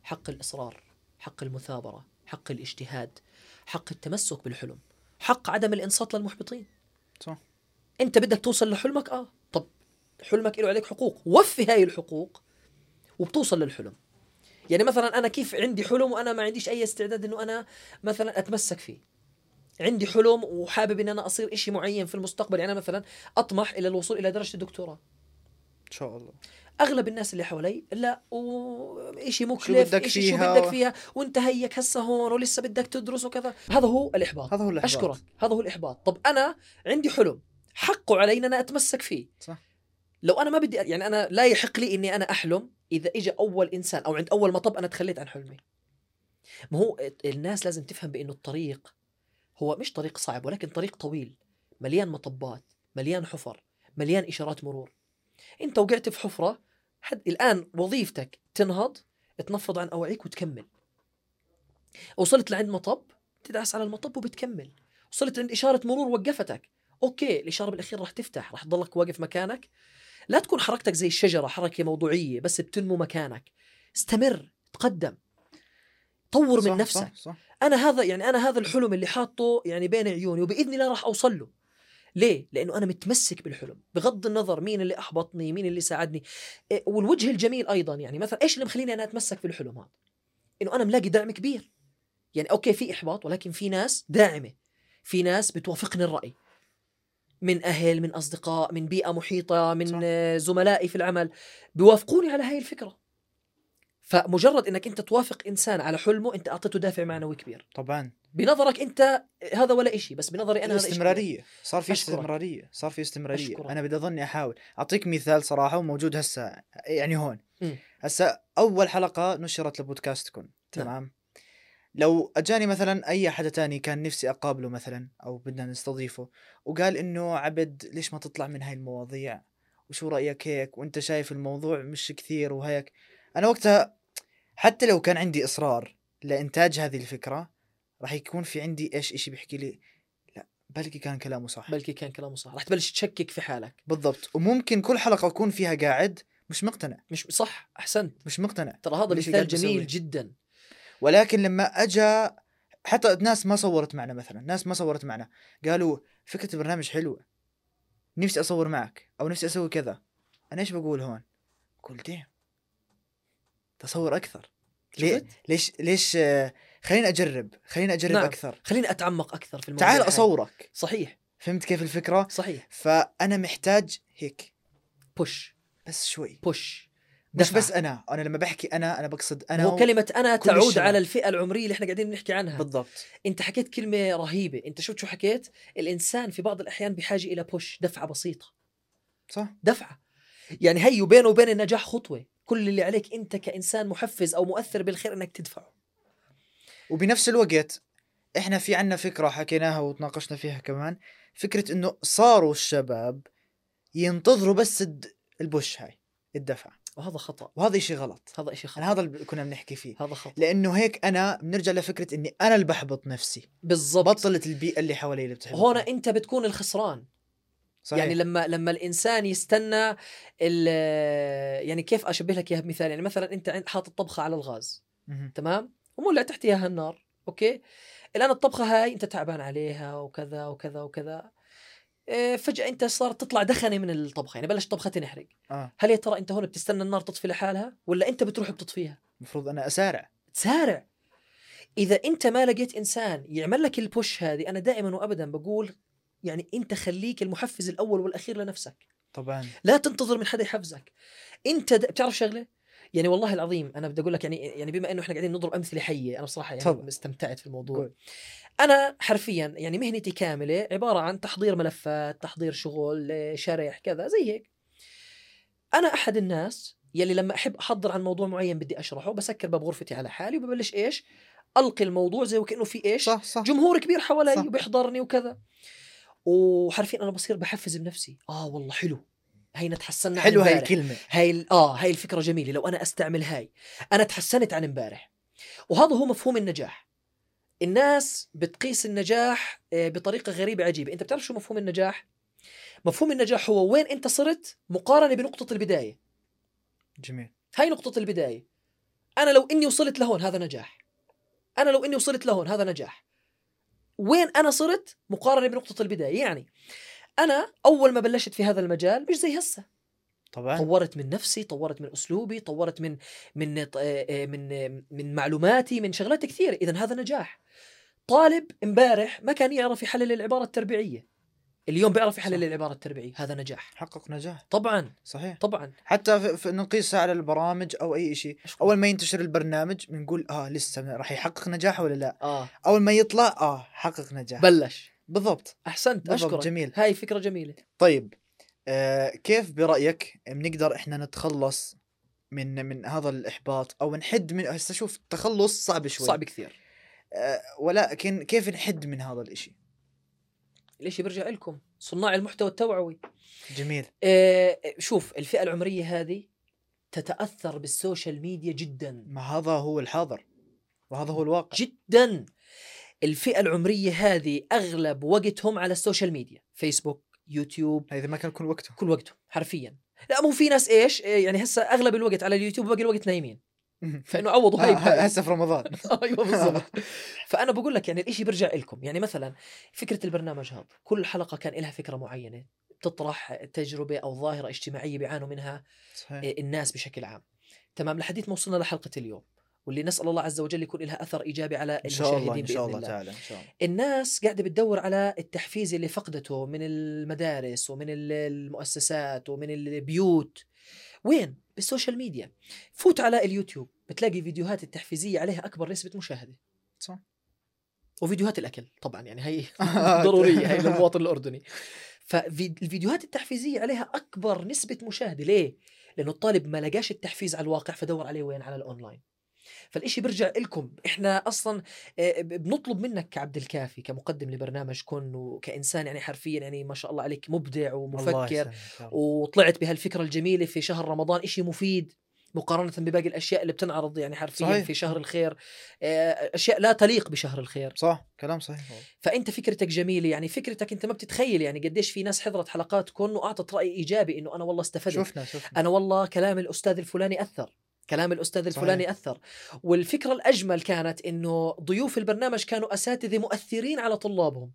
حق الإصرار حق المثابرة حق الاجتهاد حق التمسك بالحلم حق عدم الإنصات للمحبطين. صح. أنت بدك توصل لحلمك؟ آه. طب حلمك له عليك حقوق. وفي هاي الحقوق وبتوصل للحلم. يعني مثلا أنا كيف عندي حلم وأنا ما عنديش أي استعداد إنه أنا مثلا أتمسك فيه. عندي حلم وحابب إن أنا أصير إشي معين في المستقبل يعني أنا مثلا أطمح إلى الوصول إلى درجة الدكتوراه. إن شاء الله. أغلب الناس اللي حوالي لا شو مكلف بدك إشي شو فيها؟ بدك و- فيها؟ وأنت هيك هسه هون ولسه بدك تدرس وكذا. هذا هو الإحباط. هذا هو الإحباط. أشكرك. هذا هو الإحباط. طب أنا عندي حلم حقه علي إن أنا أتمسك فيه. صح. لو أنا ما بدي يعني أنا لا يحق لي إني أنا أحلم إذا اجى أول إنسان أو عند أول مطب أنا تخليت عن حلمي. ما هو الناس لازم تفهم بإنه الطريق هو مش طريق صعب ولكن طريق طويل. مليان مطبات مليان حفر مليان إشارات مرور. أنت وقعت في حفرة حد الآن وظيفتك تنهض تنفض عن اواعيك وتكمل. وصلت لعند مطب تدعس على المطب وبتكمل. وصلت عند إشارة مرور وقفتك. أوكي الإشارة بالأخير راح تفتح راح تضلك واقف مكانك. لا تكون حركتك زي الشجرة حركة موضوعية بس بتنمو مكانك. استمر تقدم. طور صح، من نفسك. صح. صح أنا هذا يعني أنا هذا الحلم اللي حاطه يعني بين عيوني وبإذن الله راح أوصل له. ليه؟ لأنه أنا متمسك بالحلم. بغض النظر مين اللي أحبطني مين اللي ساعدني. إيه، والوجه الجميل أيضا يعني مثلا إيش اللي مخليني أنا أتمسك بالحلم هذا؟ إنه أنا ملاقي دعم كبير. يعني أوكي في إحباط ولكن في ناس داعمة. في ناس بتوافقني الرأي. من أهل من أصدقاء من بيئة محيطة من صح. زملائي في العمل بيوافقوني على هاي الفكرة. فمجرد إنك أنت توافق إنسان على حلمه أنت أعطيته دافع معنوي كبير. طبعا. بنظرك أنت هذا ولا إشي بس بنظري أنا. الاستمراريه صار في. استمرارية. صار في استمرارية. أشكرك. أنا بدي أظني أحاول. أعطيك مثال صراحة وموجود هسه يعني هون. هسه أول حلقة نشرت لبودكاستكم. تمام؟ لو أجاني مثلا أي حدا تاني كان نفسي أقابله مثلا أو بدنا نستضيفه وقال إنه عبد ليش ما تطلع من هاي المواضيع؟ وشو رأيك هيك؟ وأنت شايف الموضوع مش كثير وهيك. أنا وقتها حتى لو كان عندي إصرار لإنتاج هذه الفكرة راح يكون في عندي إيش اشي بيحكي لي؟ لا بلكي كان كلامه صح. بلكي كان كلامه صح. رح تبلش تشكك في حالك. بالضبط. وممكن كل حلقة أكون فيها قاعد مش مقتنع. مش صح. أحسنت. مش مقتنع. ترى هذا مثال جميل؟ جدا. ولكن لما اجى حتى ناس ما صورت معنا مثلا ناس ما صورت معنا قالوا فكرة البرنامج حلوة نفسي أصور معك أو نفسي أسوي كذا. أنا إيش بقول هون؟ قلت ديم تصور أكثر. ليه؟ ليش؟ ليش؟ خليني أجرب خليني أجرب نعم. أكثر. خليني أتعمق أكثر في الموضوع تعال. أصورك. صحيح. فهمت كيف الفكرة؟ صحيح. فأنا محتاج هيك. بوش بس شوي. بوش مش. بس أنا أنا لما بحكي أنا أنا بقصد أنا هو و- كلمة أنا كل تعود الشباب. على الفئة العمرية اللي إحنا قاعدين نحكي عنها. بالضبط. أنت حكيت كلمة رهيبة. أنت شفت شو حكيت؟ الإنسان في بعض الأحيان بحاجة إلى بوش دفعة بسيطة. صح. دفعة. يعني هي بينه وبين النجاح خطوة. كل اللي عليك أنت كإنسان محفز أو مؤثر بالخير أنك تدفعه. وبنفس الوقت إحنا في عنا فكرة حكيناها وتناقشنا فيها كمان. فكرة إنه صاروا الشباب ينتظروا بس البوش هاي الدفع وهذا خطأ. وهذا إشي غلط. هذا شيء خطأ. يعني هذا اللي كنا بنحكي فيه. هذا خطأ. لأنه هيك أنا بنرجع لفكرة إني أنا اللي بحبط نفسي. بالضبط. بطلت البيئة اللي حوالي اللي بتحبط هون أنت بتكون الخسران. صحيح. يعني لما لما الإنسان يستنى يعني كيف أشبه لك اياها بمثال يعني مثلا أنت حاطط طبخه على الغاز. مهم. تمام؟ ومولع تحتها النار. أوكي؟ الآن الطبخة هاي أنت تعبان عليها وكذا وكذا وكذا. فجأة أنت صار تطلع دخنة من الطبخة يعني بلش طبخه تنحرق آه. هل يا ترى أنت هون بتستنى النار تطفي لحالها ولا أنت بتروح بتطفيها؟ المفروض أنا أسارع. تسارع. إذا أنت ما لقيت إنسان يعمل لك البوش هذه أنا دائما وابدا بقول يعني أنت خليك المحفز الأول والأخير لنفسك. طبعا. لا تنتظر من حدا يحفزك. أنت. بتعرف شغلة؟ يعني والله العظيم أنا بدي أقول لك يعني يعني بما إنه إحنا قاعدين نضرب أمثلة حية أنا بصراحة يعني تفضل. استمتعت في الموضوع. قول. أنا حرفيا يعني مهنتي كاملة عبارة عن تحضير ملفات تحضير شغل شرح كذا زي هيك. أنا أحد الناس يلي لما أحب أحضر عن موضوع معين بدي أشرحه بسكر باب غرفتي على حالي وببلش إيش؟ ألقي الموضوع زي وكأنه في إيش؟ صح صح. جمهور كبير حوالي صح. وبيحضرني وكذا. وحرفيا أنا بصير بحفز بنفسي. آه والله حلو. هينا تحسنا عن حلوة هاي. الكلمة. هاي آه هاي الفكرة جميلة. لو أنا أستعمل هاي أنا تحسنت عن امبارح. وهذا هو مفهوم النجاح. الناس بتقيس النجاح آه، بطريقة غريبة عجيبة. أنت بتعرف شو مفهوم النجاح؟ مفهوم النجاح هو وين أنت صرت مقارنة بنقطة البداية. جميل. هاي نقطة البداية. أنا لو إني وصلت لهون هذا نجاح. أنا لو إني وصلت لهون هذا نجاح. وين أنا صرت مقارنة بنقطة البداية؟ يعني أنا أول ما بلشت في هذا المجال مش زي هسه. طبعا. طورت من نفسي طورت من أسلوبي طورت من من آه، آه، من آه، من معلوماتي من شغلات كثيرة. اذا هذا نجاح. طالب امبارح ما كان يعرف يحلل العبارة التربيعية. اليوم بيعرف يحلل صح. العبارة التربيعية. هذا نجاح. حقق نجاح. طبعا. صحيح. طبعا. حتى نقيسها على البرامج أو أي شيء. أول ما ينتشر البرنامج بنقول آه لسه راح يحقق نجاح ولا لا؟ آه. أول ما يطلع آه حقق نجاح. بلش. بالضبط. أحسنت بالضبط، أشكرك. جميل. هاي فكرة جميلة. طيب آه كيف برأيك بنقدر إحنا نتخلص من من هذا الإحباط أو نحد من هسه شوف التخلص صعب شوي. صعب كثير. آه ولكن كيف نحد من هذا الإشي؟ الإشي بيرجع لكم صناع المحتوى التوعوي. جميل. آه شوف الفئة العمرية هذه تتأثر بال social media جدا. ما هذا هو الحاضر وهذا هو الواقع. جدا. الفئة العمرية هذه أغلب وقتهم على ال social media فيسبوك يوتيوب. اذا ما كان يكون وقته كل وقتهم حرفيا. لا مو في ناس إيش آه، يعني هسه أغلب الوقت على اليوتيوب وباقي الوقت نايمين. فإنه عوضوا هاي آه، بهاي. هسه في رمضان. أيوه بالضبط. فأنا بقول لك يعني الإشي بيرجع لكم يعني مثلا فكرة البرنامج هذا كل حلقة كان لها فكرة معينة بتطرح تجربة أو ظاهرة اجتماعية بيعانوا منها صحيح. آه، الناس بشكل عام. تمام لحديت ما وصلنا لحلقة اليوم. واللي نسأل الله عز وجل يكون لها أثر إيجابي على إن شاء الله المشاهدين إن شاء بإذن الله الله. تعالى إن شاء الله. الناس قاعدة بتدور على التحفيز اللي فقدته من المدارس ومن ال- المؤسسات ومن البيوت. وين؟ بالسوشيال ميديا. فوت على اليوتيوب بتلاقي فيديوهات التحفيزية عليها أكبر نسبة مشاهدة صح. وفيديوهات الأكل طبعا يعني هي ضرورية هي للمواطن الأردني. فالفيديوهات التحفيزية عليها أكبر نسبة مشاهدة. ليه؟ لأنه الطالب ما لقاش التحفيز على الواقع فدور عليه وين؟ على الأونلاين. فالإشي بيرجع لكم إحنا أصلا آه، بنطلب منك كعبد الكافي كمقدم لبرنامجكم وكإنسان يعني حرفيا يعني ما شاء الله عليك مبدع ومفكر. وطلعت بهالفكرة الجميلة في شهر رمضان. إشي مفيد مقارنة بباقي الأشياء اللي بتنعرض يعني حرفيا صحيح. في شهر الخير. آه، أشياء لا تليق بشهر الخير. صح كلام صحيح فأنت فكرتك جميلة يعني فكرتك أنت ما بتتخيل يعني قديش في ناس حضرت حلقاتكم وأعطت رأي إيجابي إنه أنا والله استفدت. شفنا شفنا. أنا والله كلام الأستاذ الفلاني أثر. كلام الأستاذ صحيح. الفلاني أثر. والفكرة الأجمل كانت إنه ضيوف البرنامج كانوا أساتذة مؤثرين على طلابهم.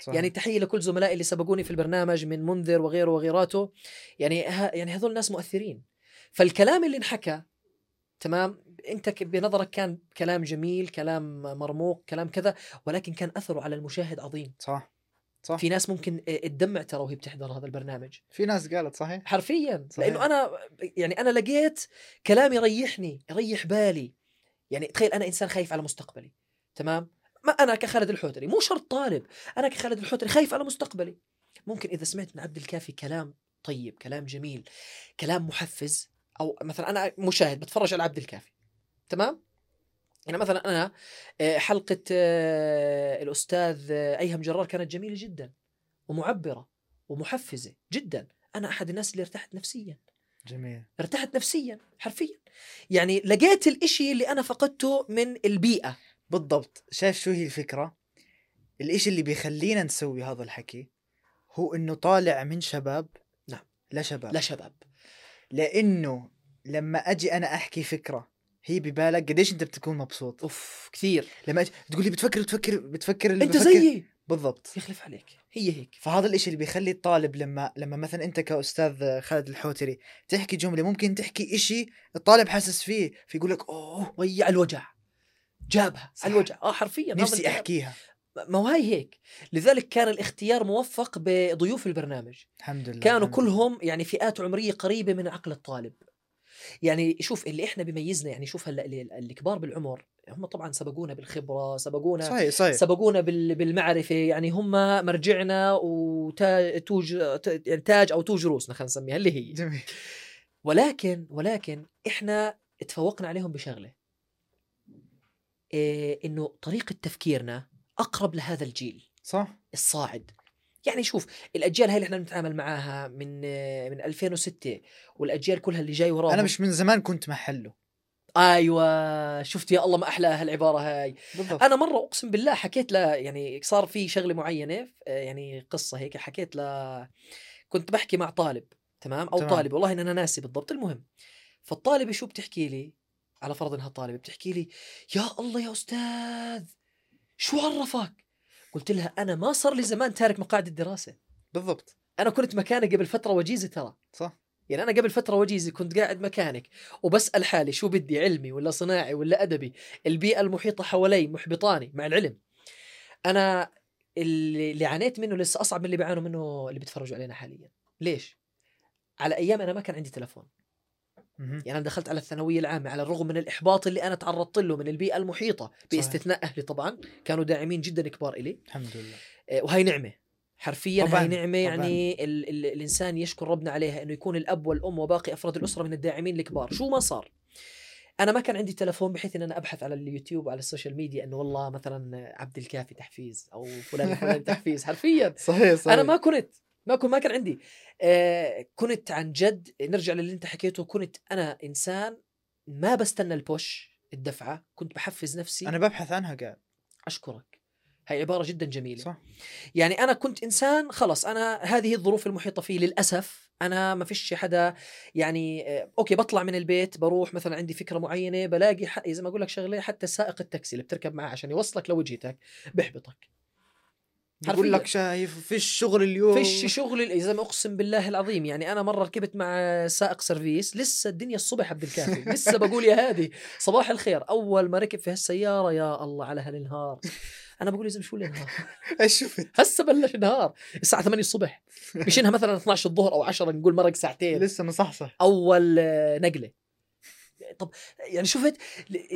صحيح. يعني تحية لكل زملائي اللي سبقوني في البرنامج من منذر وغيره وغيراته. يعني ها يعني هذول ناس مؤثرين. فالكلام اللي انحكى تمام انت بنظرك كان كلام جميل كلام مرموق كلام كذا ولكن كان أثره على المشاهد عظيم. صح. صح. في ناس ممكن آه، تدمع ترى وهي بتحضر هذا البرنامج. في ناس قالت صحيح. حرفيا. صحيح. لأنه أنا يعني أنا لقيت كلام يريحني يريح بالي. يعني تخيل أنا إنسان خايف على مستقبلي. تمام؟ ما أنا كخالد الحوتري مو شرط طالب. أنا كخالد الحوتري خايف على مستقبلي. ممكن إذا سمعت من عبد الكافي كلام طيب كلام جميل كلام محفز أو مثلا أنا مشاهد بتفرج على عبد الكافي. تمام؟ يعني مثلا أنا آه، حلقة آه، الأستاذ آه، أيهم جرار كانت جميلة جدا ومعبرة ومحفزة جدا. أنا أحد الناس اللي ارتحت نفسيا. جميل. ارتحت نفسيا حرفيا. يعني لقيت الإشي اللي أنا فقدته من البيئة. بالضبط. شايف شو هي الفكرة؟ الإشي اللي بيخلينا نسوي هذا الحكي هو إنه طالع من شباب نعم. لا شباب لا شباب لأنه لما أجي أنا أحكي فكرة هي ببالك قديش أنت بتكون مبسوط. أوف كثير. لما تقول لي بتفكر بتفكر بتفكر اللي أنت بفكر زيي. بالضبط. يخلف عليك. هي هيك. فهذا الإشي اللي بيخلي الطالب لما لما مثلا أنت كأستاذ خالد الحوتري تحكي جملة ممكن تحكي إشي الطالب حاسس فيه فيقول لك أوه ويا الوجع. جابها صح. على الوجع. آه حرفيا. نفسي. أحكيها. ما هو هاي هيك. لذلك كان الاختيار موفق بضيوف البرنامج. الحمد لله كانوا الحمد لله. كلهم يعني فئات عمرية قريبة من عقل الطالب. يعني شوف اللي إحنا بيميزنا يعني شوف هلأ اللي اللي كبار بالعمر هم طبعا سبقونا بالخبرة سبقونا صحيح صحيح. سبقونا بال- بالمعرفة يعني هم مرجعنا وتاج يعني تاج أو توج روسنا خلينا نسميها اللي هي. جميل. ولكن ولكن إحنا تفوقنا عليهم بشغلة. إيه إنه طريقة تفكيرنا أقرب لهذا الجيل. صح. الصاعد. يعني شوف الأجيال هاي اللي إحنا بنتعامل معاها من من 2006 والأجيال كلها اللي جاي وراهم أنا مش من زمان كنت محله. أيوه شفت يا الله ما أحلى هالعبارة هاي. بالضبط. أنا مرة أقسم بالله حكيت ل يعني صار في شغلة معينة آه، يعني قصة هيك حكيت ل كنت بحكي مع طالب تمام؟ أو تمام. طالب والله إن أنا ناسي بالضبط المهم فالطالبة شو بتحكي لي؟ على فرض إنها طالبة بتحكي لي يا الله يا أستاذ شو عرفك؟ قلت لها أنا ما صار لي زمان تارك مقاعد الدراسة. بالضبط. أنا كنت مكانك قبل فترة وجيزة ترى. صح. يعني أنا قبل فترة وجيزة كنت قاعد مكانك وبسأل حالي شو بدي علمي ولا صناعي ولا أدبي. البيئة المحيطة حوالي محبطاني مع العلم. أنا اللي, اللي عانيت منه لسه أصعب من اللي بيعانوا منه اللي بيتفرجوا علينا حاليا. ليش؟ على أيام أنا ما كان عندي تلفون. يعني أنا دخلت على الثانوية العامة على الرغم من الإحباط اللي أنا تعرضت له من البيئة المحيطة باستثناء أهلي طبعا كانوا داعمين جدا كبار إلي. الحمد لله. آه، وهي نعمة. حرفيا طبعاً، هاي نعمه طبعاً. يعني ال ال الإنسان يشكر ربنا عليها إنه يكون الأب والأم وباقي أفراد الأسرة من الداعمين الكبار. شو ما صار؟ أنا ما كان عندي تلفون بحيث إن أنا أبحث على اليوتيوب وعلى السوشيال ميديا إنه والله مثلا عبد الكافي تحفيز أو فلان الفلاني تحفيز حرفيا. صحيح صحيح. أنا ما كنت. ما كنت ما كان عندي. آه كنت عن جد نرجع للي انت حكيته كنت أنا إنسان ما بستنى ال push الدفعة كنت بحفز نفسي. أنا ببحث عنها قاعد. أشكرك. هاي عبارة جدا جميلة. صح. يعني أنا كنت إنسان خلص أنا هذه الظروف المحيطة فيه للأسف أنا ما فيش حدا يعني آه، okay بطلع من البيت بروح مثلا عندي فكرة معينة بلاقي ح- زي ما أقول لك شغلة حتى سائق التاكسي اللي بتركب معاه عشان يوصلك لوجهتك بحبطك. بقول لك. شايف فيش شغل اليوم. فيش شغل زي ما أقسم بالله العظيم يعني أنا مرة ركبت مع سائق سيرفيس لسه الدنيا الصبح عبد الكافي. لسه بقول يا هادي صباح الخير. أول ما ركب في هالسيارة يا الله على هالنهار أنا بقول يا زلمة شو الانهار؟ إيش شفت؟ هسه بلش نهار الساعة 8 الصبح. مش انها مثلا 12 الظهر أو 10 نقول مرق ساعتين. لسه مصحصح. أول آه، نقلة. طب يعني شفت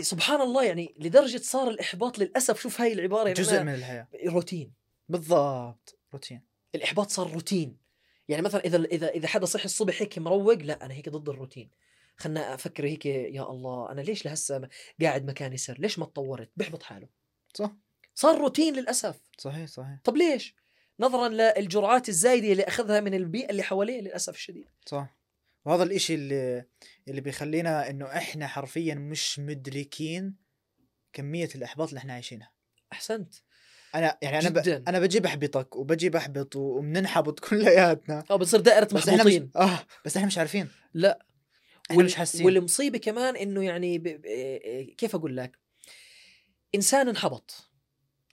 سبحان الله يعني لدرجة صار الإحباط للأسف. شوف هاي العبارة يعني جزء من الحياة. روتين. بالضبط. روتين. الإحباط صار روتين. يعني مثلا إذا إذا إذا حدا صحي الصبح هيك مروق لا أنا هيك ضد الروتين. خلنا أفكر هيك يا الله أنا ليش لهسه قاعد مكاني سر؟ ليش ما تطورت؟ بحبط حاله. صح. صار روتين للأسف. صحيح صحيح. طب ليش؟ نظرا للجرعات الزايدة اللي أخذها من البيئة اللي حواليه للأسف الشديد. صح. وهذا الإشي اللي اللي بيخلينا إنه إحنا حرفيا مش مدركين كمية الإحباط اللي إحنا عايشينها. أحسنت. أنا يعني أنا ب... جداً. أنا بجي بحبطك وبجي بحبط وبننحبط كلياتنا. آه بتصير دائرة بس إحنا مش... آه بس إحنا مش عارفين. لا. إحنا وال- مش حاسين. والمصيبة كمان إنه يعني ب... ب... كيف أقول لك؟ إنسان انحبط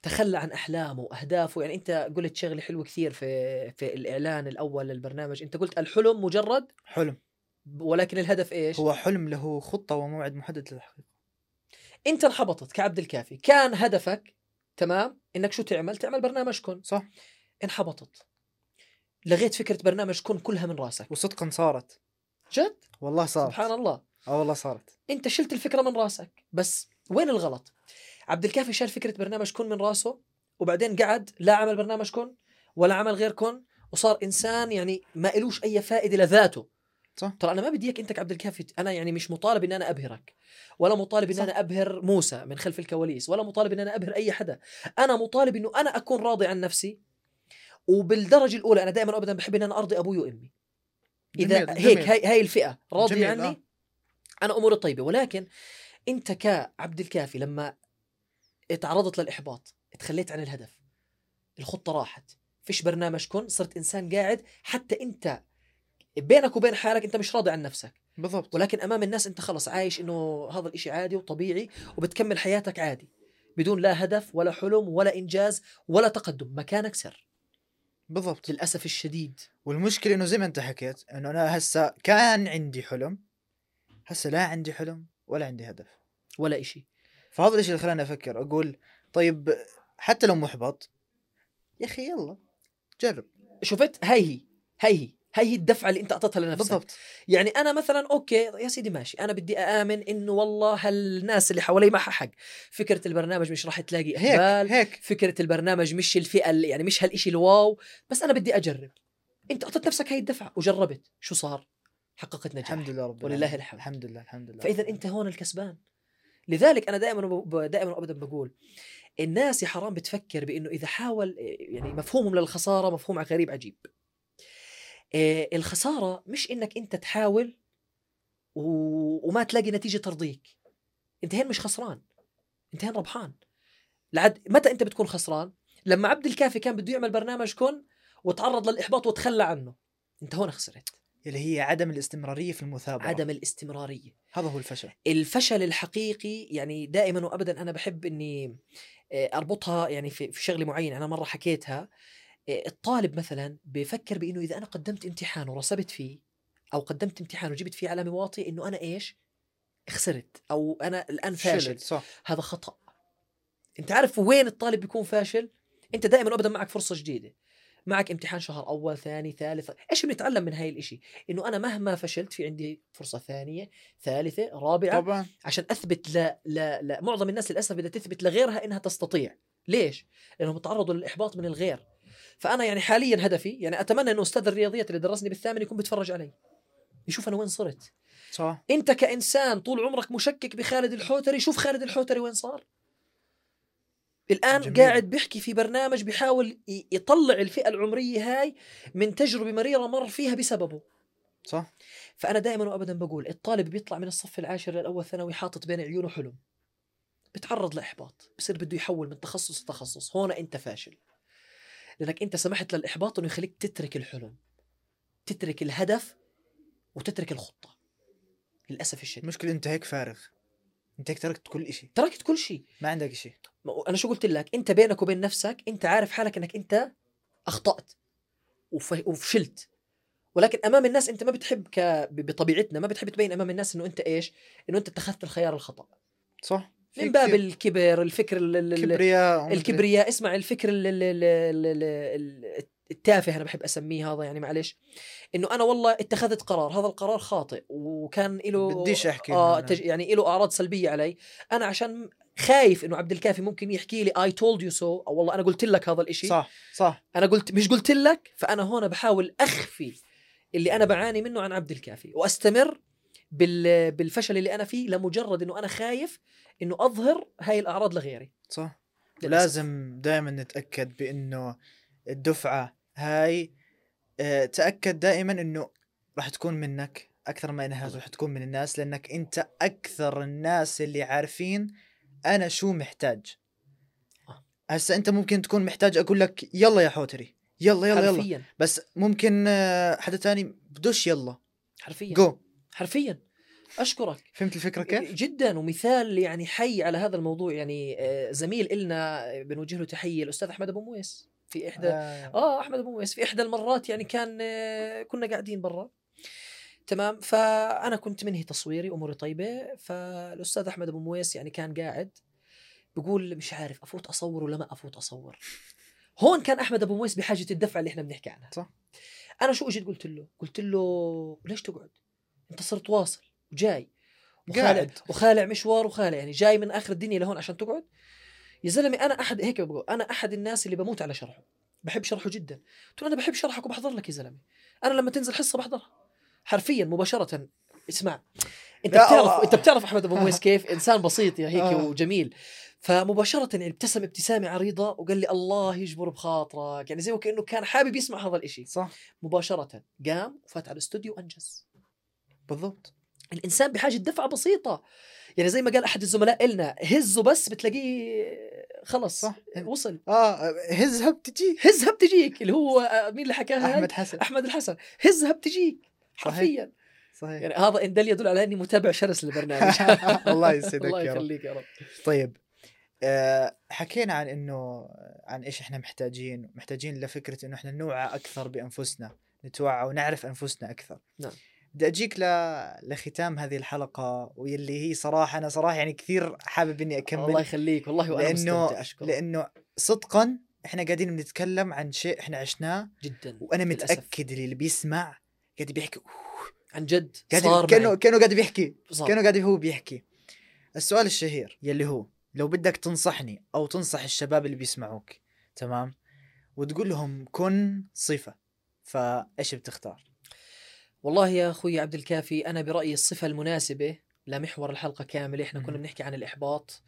تخلى عن أحلامه وأهدافه. يعني أنت قلت شغلة حلوة كثير في في الإعلان الأول للبرنامج. أنت قلت الحلم مجرد؟ حلم. ولكن الهدف إيش؟ هو حلم له خطة وموعد محدد للتحقيق. أنت انحبطت كعبد الكافي. كان هدفك تمام؟ إنك شو تعمل؟ تعمل برنامج كن. صح. انحبطت. لغيت فكرة برنامج كن كلها من راسك. وصدقا صارت. جد؟ والله صارت. سبحان الله. آه والله صارت. أنت شلت الفكرة من راسك. بس وين الغلط؟ عبد الكافي شال فكرة برنامج كن من راسه وبعدين قعد لا عمل برنامج كن ولا عمل غير كن وصار إنسان يعني ما إلوش أي فائدة لذاته. صح ترى أنا ما بدي اياك أنت كعبد الكافي أنا يعني مش مطالب ان أنا أبهرك ولا مطالب ان صح. أنا أبهر موسى من خلف الكواليس ولا مطالب ان أنا أبهر أي حدا أنا مطالب إنه أنا أكون راضي عن نفسي وبالدرجة الأولى أنا دائما ابدا بحب ان أنا أرضي أبوي وأمي إذا جميل، هيك جميل. هاي هاي الفئة راضية جميل، عني آه. أنا أموري طيبة ولكن أنت كعبد الكافي لما تعرضت للإحباط تخليت عن الهدف الخطة راحت فيش برنامج كن صرت إنسان قاعد حتى أنت بينك وبين حالك انت مش راضي عن نفسك. بالضبط. ولكن أمام الناس انت خلص عايش إنه هذا الإشي عادي وطبيعي وبتكمل حياتك عادي. بدون لا هدف ولا حلم ولا إنجاز ولا تقدم. مكانك سر. بالضبط. للأسف الشديد. والمشكلة إنه زي ما أنت حكيت إنه أنا هسه كان عندي حلم هسه لا عندي حلم ولا عندي هدف. ولا إشي. فهذا الشيء اللي خلاني أفكر أقول طيب حتى لو محبط يا أخي يلا جرب. شفت؟ هاي هي هاي هي. هي الدفعة اللي انت اعطيتها لنفسك. بالضبط. يعني أنا مثلا okay يا سيدي ماشي. أنا بدي اامن إنه والله هالناس اللي حوالي معها حق. فكرة البرنامج مش راح تلاقي هيك إقبال. هيك فكرة البرنامج مش الفئة اللي يعني مش هالشيء ال wow. بس أنا بدي أجرب. أنت أعطيت نفسك هاي الدفعة وجربت. شو صار؟ حققت نجاح. الحمد لله رب ولله. الحمد. الحمد لله الحمد لله فإذا أنت هون الكسبان. لذلك أنا دائما دائما وابدا بقول الناس يا حرام بتفكر بإنه إذا حاول يعني مفهومهم للخسارة مفهوم غريب عجيب. الخسارة مش إنك أنت تحاول و... وما تلاقي نتيجة ترضيك. انت هين مش خسران. انت هين ربحان. لعد متى أنت بتكون خسران؟ لما عبد الكافي كان بده يعمل برنامج كن وتعرض للإحباط وتخلى عنه. انت هون خسرت. اللي هي عدم الاستمرارية في المثابرة. عدم الاستمرارية. هذا هو الفشل. الفشل الحقيقي يعني دائما وابدا أنا بحب إني آه، أربطها يعني في في شغلة معينة. أنا مرة حكيتها آه، الطالب مثلا بفكر بإنه إذا أنا قدمت امتحان ورسبت فيه أو قدمت امتحان وجبت فيه علامة واطيه إنه أنا إيش؟ خسرت أو أنا الآن فاشل. صح. هذا خطأ. أنت عارف وين الطالب بيكون فاشل؟ أنت دائما ابدا معك فرصة جديدة. معك امتحان شهر أول ثاني ثالث. إيش بنتعلم من هاي الإشي؟ إنه أنا مهما فشلت في عندي فرصة ثانية ثالثة رابعة طبعا. عشان أثبت ل... ل... ل... معظم الناس للأسف بدها تثبت لغيرها إنها تستطيع. ليش؟ لأنهم تعرضوا للإحباط من الغير. فأنا يعني حاليا هدفي يعني أتمنى انه أستاذ الرياضيات اللي درسني بالثامن يكون بيتفرج علي. يشوف أنا وين صرت. صح. أنت كإنسان طول عمرك مشكك بخالد الحوتري شوف خالد الحوتري وين صار. الآن جميل. قاعد بيحكي في برنامج بيحاول يطلع الفئة العمرية هاي من تجربة مريرة مر فيها بسببه. صح. فأنا دائما وابدا بقول الطالب بيطلع من الصف العاشر للاول ثانوي حاطط بين عيونه حلم. بتعرض لإحباط. بصير بده يحول من تخصص لتخصص. هون أنت فاشل. لأنك أنت سمحت للإحباط إنه يخليك تترك الحلم تترك الهدف وتترك الخطة. للأسف الشديد. المشكلة أنت هيك فارغ. أنت هيك تركت كل شيء تركت كل شيء. ما عندك شيء أنا شو قلت لك؟ أنت بينك وبين نفسك أنت عارف حالك إنك أنت أخطأت وف- وفشلت. ولكن أمام الناس أنت ما بتحب ك... بطبيعتنا ما بتحب تبين أمام الناس إنه أنت إيش؟ إنه أنت اتخذت الخيار الخطأ. صح. من باب الكبر الفكر ال- ال- ال- كبرياء ومدري- الكبرياء. اسمع الفكر ال- ال- ال- ال- ال- ال- التافه أنا بحب أسميه هذا يعني معلش إنه أنا والله اتخذت قرار هذا القرار خاطئ وكان له بديش أحكي أنا- تج... يعني له أعراض سلبية علي. أنا عشان خايف إنه عبد الكافي ممكن يحكي لي I told you so أو والله أنا قلت لك هذا الإشي. صح صح. أنا قلت مش قلت لك؟ فأنا هون بحاول أخفي اللي أنا بعاني منه عن عبد الكافي. وأستمر. بالفشل اللي أنا فيه لمجرد إنه أنا خايف إنه أظهر هاي الأعراض لغيري. صح. لازم دائما نتأكد بإنه الدفعة هاي آه، تأكد دائما إنه راح تكون منك أكثر ما إنها راح تكون من الناس لأنك أنت أكثر الناس اللي عارفين أنا شو محتاج. آه. هسا أنت ممكن تكون محتاج أقول لك يلا يا حوتري يلا يلا يلا. حرفيا. بس ممكن آه، حدا تاني بدوش يلا. حرفيا. جو حرفيا. أشكرك. فهمت الفكرة كيف؟ جدا ومثال يعني حي على هذا الموضوع. يعني آه، زميل إلنا بنوجه له تحية الأستاذ أحمد أبو مويس. في إحدى آه. آه أحمد أبو مويس. في إحدى المرات يعني كان آه، كنا قاعدين برا. تمام. فأنا كنت منهي تصويري أموري طيبة. فالأستاذ أحمد أبو مويس يعني كان قاعد بقول مش عارف أفوت أصور ولا ما أفوت أصور؟ هون كان أحمد أبو مويس بحاجة الدفعه اللي إحنا بنحكي عنها. صح. أنا شو أجيت قلت له؟ قلت له ليش تقعد؟ انت صرت واصل وجاي وخالع قاعد. وخالع مشوار وخالع يعني جاي من آخر الدنيا لهون عشان تقعد. يا زلمة أنا أحد هيك بقول أنا أحد الناس اللي بموت على شرحه. بحب شرحه جدا. قلت له أنا بحب شرحك وبحضر لك يا زلمة. أنا لما تنزل حصة بحضرها. حرفيا مباشرة. اسمع أنت يا بتعرف. أنت بتعرف أحمد أبو مويس كيف؟ إنسان بسيط يا هيك آه. وجميل. فمباشرة يعني ابتسم ابتسامة عريضة وقال لي الله يجبر بخاطرك. يعني زي وكأنه كان حابب يسمع هذا الإشي. صح. مباشرة قام وفات على الاستوديو وأنجز. بالضبط. الإنسان بحاجة دفعة بسيطة. يعني زي ما قال أحد الزملاء إلنا هزه بس بتلاقيه خلص صح. وصل. آه هزها بتجي هزها بتجيك اللي هو آه، مين اللي حكاها؟ أحمد حسن. أحمد الحسن. هزها بتجيك. حرفيا. صحيح. يعني هذا إن دل يدل على أني متابع شرس للبرنامج الله يسعدك الله يا رب. يخليك يا رب. طيب آه، حكينا عن إنه عن إيش إحنا محتاجين محتاجين لفكرة إنه إحنا نوعى أكثر بأنفسنا نتوعى ونعرف أنفسنا أكثر. نعم. بدي أجيك ل... لختام هذه الحلقة واللي هي صراحة أنا صراحة يعني كثير حابب إني الله اكمل يخليك والله وأنا لأنه مستمتع أشكرك لأنه صدقا إحنا قاعدين بنتكلم عن شيء إحنا عشناه جدا وأنا للأسف. متأكد اللي اللي بيسمع قاعد بيحكي "أوه، عن جد قاعد صار كأنه معي. كأنه قاعد بيحكي صار. كأنه قاعد هو بيحكي السؤال الشهير يلي هو لو بدك تنصحني أو تنصح الشباب اللي بيسمعوك تمام وتقول لهم كن صفة فإيش بتختار والله يا أخوي عبد الكافي أنا برأيي الصفة المناسبة لمحور الحلقة كامله إحنا كنا. بنحكي عن الإحباط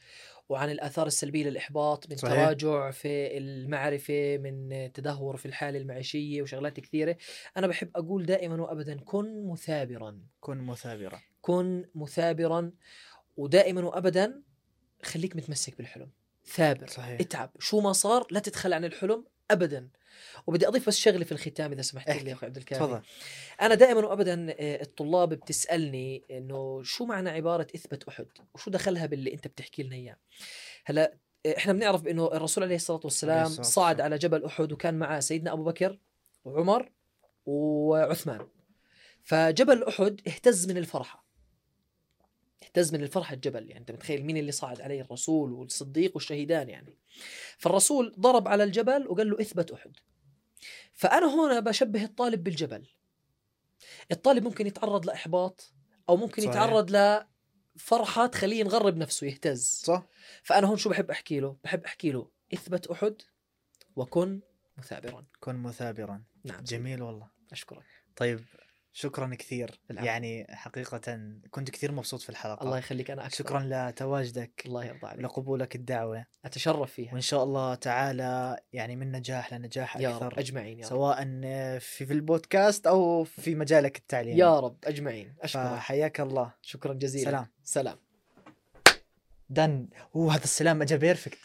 وعن الآثار السلبية للإحباط من صحيح. تراجع في المعرفة من تدهور في الحالة المعيشية وشغلات كثيرة. أنا بحب أقول دائما وابدا كن مثابرا. كن مثابرة كن مثابرا ودائما وابدا خليك متمسك بالحلم. ثابر صحيح. اتعب. شو ما صار لا تتخلى عن الحلم. ابدا. وبدي أضيف بس شغله في الختام إذا سمحت. لي يا أخوي عبد الكافي. تفضل. أنا دائما وابدا آه، الطلاب بتسألني إنه شو معنى عبارة إثبت أحد؟ وشو دخلها باللي أنت بتحكي لنا إياه؟ هلأ آه، إحنا بنعرف بانه الرسول عليه الصلاة والسلام. صعد. على جبل أحد وكان معه سيدنا أبو بكر وعمر وعثمان. فجبل أحد اهتز من الفرحة. اهتز من الفرحه الجبل يعني أنت متخيل مين اللي صعد عليه؟ الرسول والصديق والشهيدان يعني. فالرسول ضرب على الجبل وقال له اثبت أحد. فأنا هنا بشبه الطالب بالجبل. الطالب ممكن يتعرض لإحباط أو ممكن صحيح. يتعرض لفرحه تخليه ينغرب نفسه يهتز صح. فأنا هون شو بحب أحكي له؟ بحب أحكي له اثبت أحد وكن مثابرا. كن مثابرا. نعم. جميل والله. أشكرك. طيب شكرا كثير. العفو. يعني حقيقة كنت كثير مبسوط في الحلقة. الله يخليك أنا أكثر. شكرا لتواجدك. الله يرضى عليك. لقبولك الدعوة. أتشرف فيها. وإن شاء الله تعالى يعني من نجاح لنجاح يا أكثر. رب أجمعين يا رب. سواء في في البودكاست أو في مجالك التعليمي. يا رب أجمعين. أشكرك. فحياك الله. شكرا جزيلا. سلام. سلام. دن. هو هذا السلام اجى بيرفكت